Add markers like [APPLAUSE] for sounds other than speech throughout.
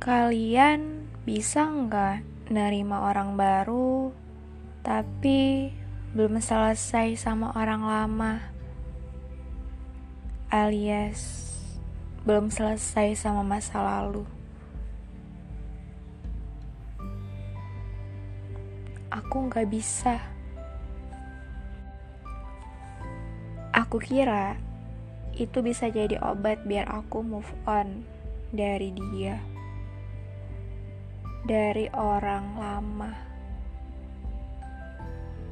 Kalian bisa nggak nerima orang baru, tapi belum selesai sama orang lama, alias belum selesai sama masa lalu? Aku nggak bisa. Aku kira itu bisa jadi obat biar aku move on dari dia dari orang lama.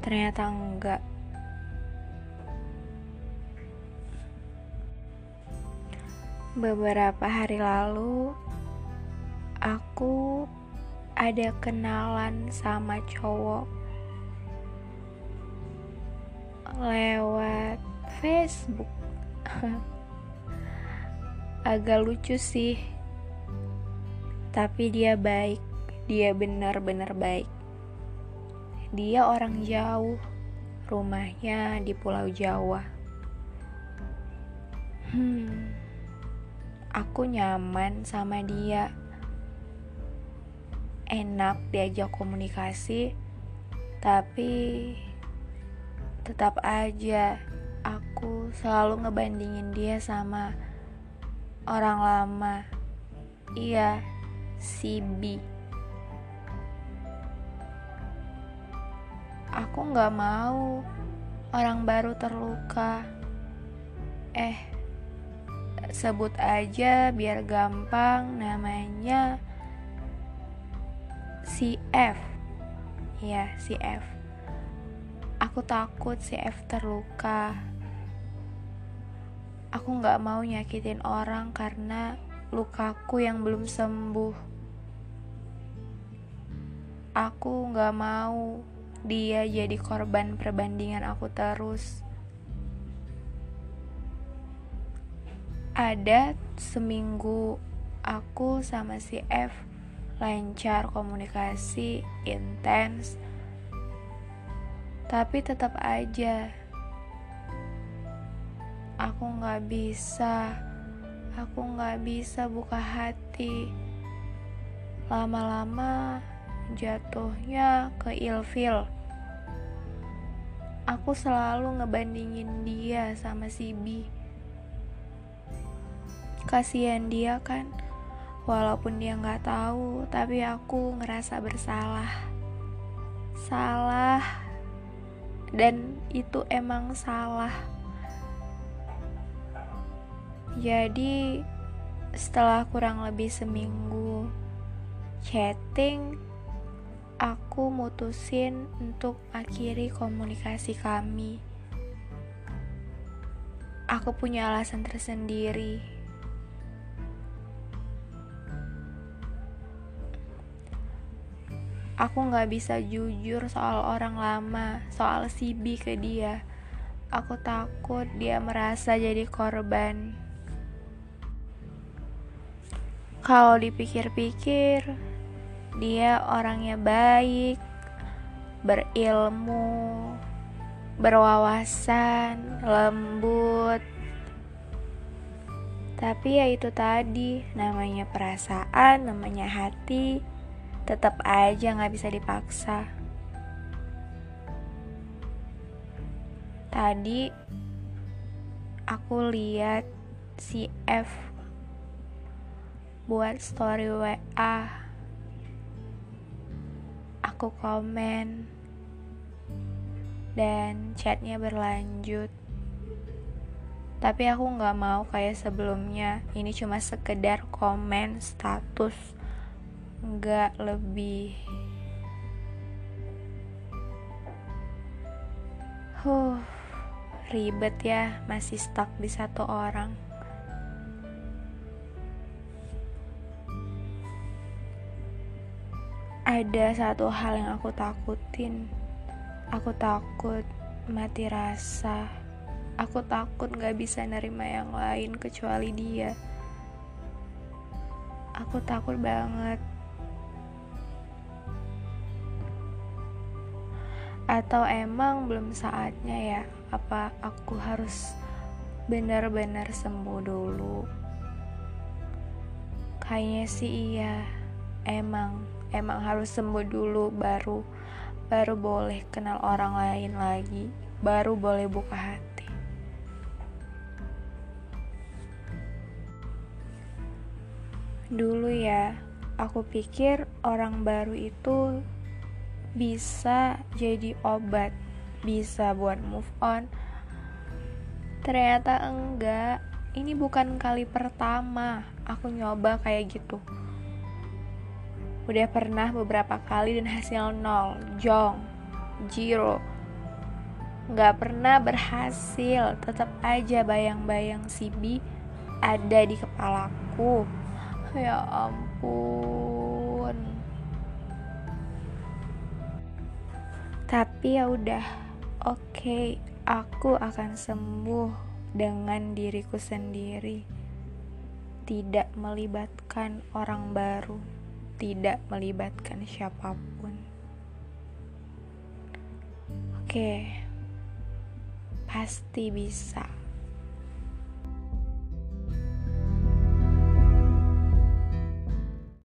Ternyata enggak. Beberapa hari lalu, aku ada kenalan sama cowok lewat Facebook. [LAUGHS] Agak lucu sih, tapi dia baik. Dia benar-benar baik. Dia orang jauh, rumahnya di Pulau Jawa. Hmm, aku nyaman sama dia. Enak diajak komunikasi, tapi tetap aja aku selalu ngebandingin dia sama orang lama. Iya, si B. Aku gak mau orang baru terluka. Eh, sebut aja biar gampang namanya si F. Ya, si F. Aku takut si F terluka. Aku gak mau nyakitin orang karena lukaku yang belum sembuh. Aku gak mau dia jadi korban perbandingan aku terus. Ada seminggu aku sama si F lancar komunikasi intens, tapi tetap aja aku nggak bisa, aku nggak bisa buka hati. Lama-lama jatuhnya ke ilfil. Aku selalu ngebandingin dia sama si B. Kasihan dia kan, walaupun dia nggak tahu, tapi aku ngerasa bersalah. Salah, dan itu emang salah. Jadi, setelah kurang lebih seminggu chatting, aku mutusin untuk akhiri komunikasi kami. Aku punya alasan tersendiri. Aku gak bisa jujur soal orang lama, soal si B ke dia. Aku takut dia merasa jadi korban. Kalau dipikir-pikir, dia orangnya baik, berilmu, berwawasan, lembut. Tapi ya itu tadi, namanya perasaan, namanya hati, tetap aja nggak bisa dipaksa. Tadi aku lihat si F buat story WA aku komen. Dan chatnya berlanjut. Tapi aku nggak mau kayak sebelumnya. Ini cuma sekedar komen status. Nggak lebih. Huh ribet ya. Masih stuck di satu orang ada satu hal yang aku takutin. Aku takut mati rasa. Aku takut gak bisa nerima yang lain kecuali dia. Aku takut banget. Atau emang belum saatnya ya? Apa aku harus benar-benar sembuh dulu. Kayaknya sih iya, emang emang harus sembuh dulu baru baru boleh kenal orang lain lagi, baru boleh buka hati. Dulu ya, aku pikir orang baru itu bisa jadi obat, bisa buat move on. Ternyata enggak. Ini bukan kali pertama aku nyoba kayak gitu. Udah pernah beberapa kali dan hasil nol, jong, zero. Gak pernah berhasil, tetap aja bayang-bayang si B ada di kepalaku. Ya ampun. Tapi ya udah, oke, okay, aku akan sembuh dengan diriku sendiri. Tidak melibatkan orang baru tidak melibatkan siapa pun. Oke, pasti bisa.